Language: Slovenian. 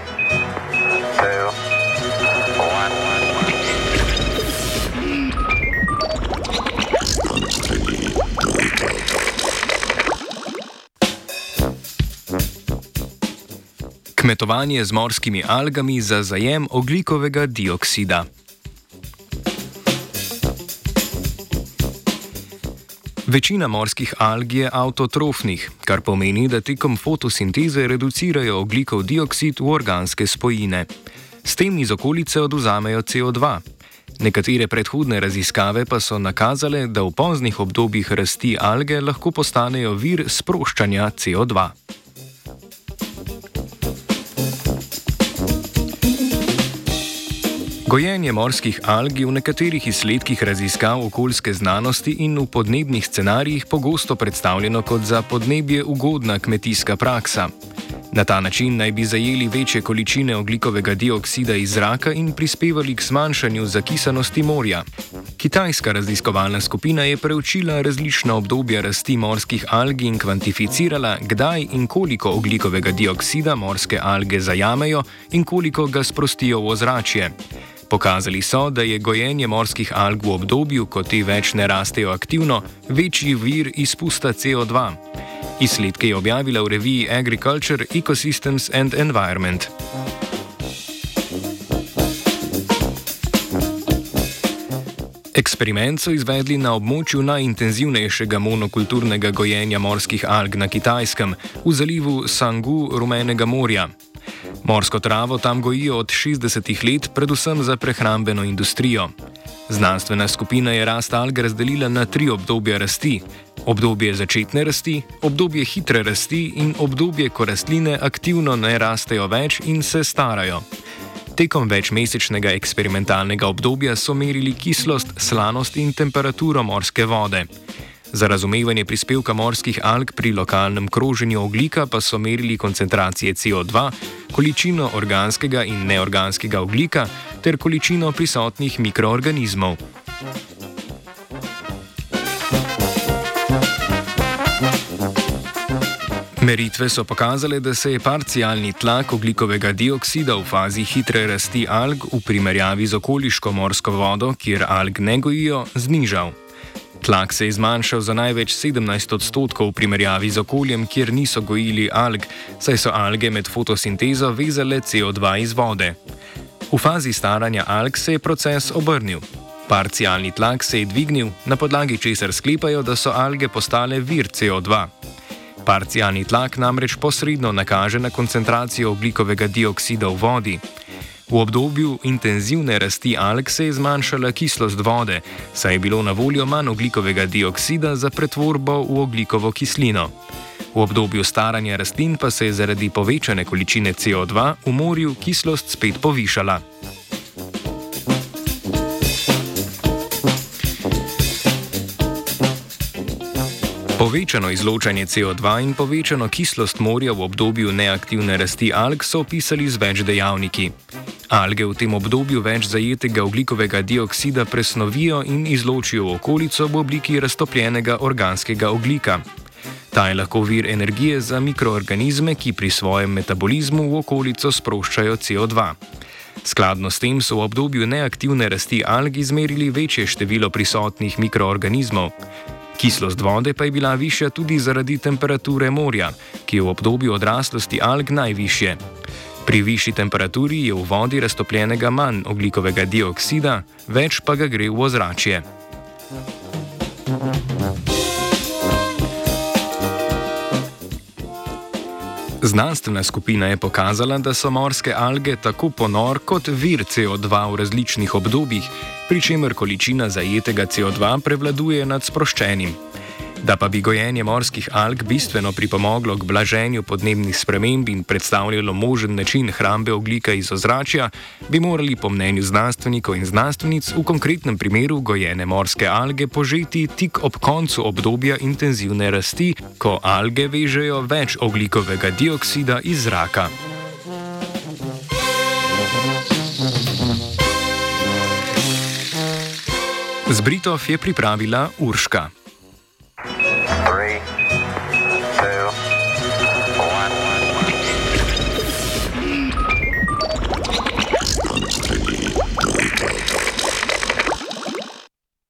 three, two, one. Kmetovanje z morskimi algami za zajem oglikovega dioksida. Večina morskih alg je avtotrofnih, kar pomeni, da tekom fotosinteze reducirajo oglikov dioksid v organske spojine. S tem iz okolice oduzamejo CO2. Nekatere predhodne raziskave pa so nakazale, da v poznih obdobjih rasti alge lahko postanejo vir sproščanja CO2. Gojenje morskih alg je v nekaterih izsledkih raziskav okoljske znanosti in v podnebnih scenarijih pogosto predstavljeno kot za podnebje ugodna kmetijska praksa. Na ta način naj bi zajeli večje količine oglikovega dioksida iz zraka in prispevali k zmanjšanju zakisanosti morja. Kitajska raziskovalna skupina je preučila različna obdobja rasti morskih alg in kvantificirala, kdaj in koliko oglikovega dioksida morske alge zajamejo in koliko ga sprostijo v ozračje. Pokazali so, da je gojenje morskih alg v obdobju, ko te več ne rastejo aktivno, večji vir izpusta CO2. Izsledke je objavila v reviji Agriculture, Ecosystems and Environment. Eksperiment so izvedli na območju najintenzivnejšega monokulturnega gojenja morskih alg na Kitajskem, v zalivu Sangu Rumenega morja. Morsko travo tam gojijo od 60 let, predvsem za prehrambeno industrijo. Znanstvena skupina je rast alg razdelila na tri obdobja rasti: obdobje začetne rasti, obdobje hitre rasti in obdobje, ko rastline aktivno ne rastejo več in se starajo. Tekom večmesečnega eksperimentalnega obdobja so merili kislost, slanost in temperaturo morske vode. Za razumevanje prispevka morskih alg pri lokalnem kroženju oglika pa so merili koncentracije CO2, količino organskega in neorganskega oglika ter količino prisotnih mikroorganizmov. Meritve so pokazale, da se je parcialni tlak oglikovega dioksida v fazi hitre rasti alg v primerjavi z okoliško morsko vodo, kjer alg ne gojijo, znižal. Tlak se je zmanjšal za največ 17 odstotkov v primerjavi z okoljem, kjer niso gojili alg, saj so alge med fotosintezo vezale CO2 iz vode. V fazi staranja alg se je proces obrnil. Parcialni tlak se je dvignil, na podlagi česar sklepajo, da so alge postale vir CO2. Parcialni tlak namreč posredno nakaže na koncentracijo oglikovega dioksida v vodi. V obdobju intenzivne rasti alg se je zmanjšala kislost vode, saj je bilo na voljo manj oglikovega dioksida za pretvorbo v oglikovo kislino. V obdobju staranja rastlin pa se je zaradi povečane količine CO2 v morju kislost spet povišala. Povečano izločanje CO2 in povečano kislost morja v obdobju neaktivne rasti alg so opisali z več dejavniki. Alge v tem obdobju več zajetega oglikovega dioksida presnovijo in izločijo v okolico v obliki raztopljenega organskega oglika. Ta je lahko vir energije za mikroorganizme, ki pri svojem metabolizmu v okolico sproščajo CO2. Skladno s tem so v obdobju neaktivne rasti alg izmerili večje število prisotnih mikroorganizmov. Kislost vode pa je bila višja tudi zaradi temperature morja, ki je v obdobju odraslosti alg najvišje. Pri višji temperaturi je v vodi raztopljenega manj oglikovega dioksida, več pa ga gre v ozračje. Znanstvena skupina je pokazala, da so morske alge tako ponor kot vir CO2 v različnih obdobjih, pri čemer količina zajetega CO2 prevladuje nad sproščenim. Da pa bi gojenje morskih alg bistveno pripomoglo k blaženju podnebnih sprememb in predstavljalo možen način hrambe oglika iz ozračja, bi morali po mnenju znanstvenikov in znanstvenic v konkretnem primeru gojene morske alge požeti tik ob koncu obdobja intenzivne rasti, ko alge vežejo več oglikovega dioksida iz zraka. Zbritov je pripravila Urška.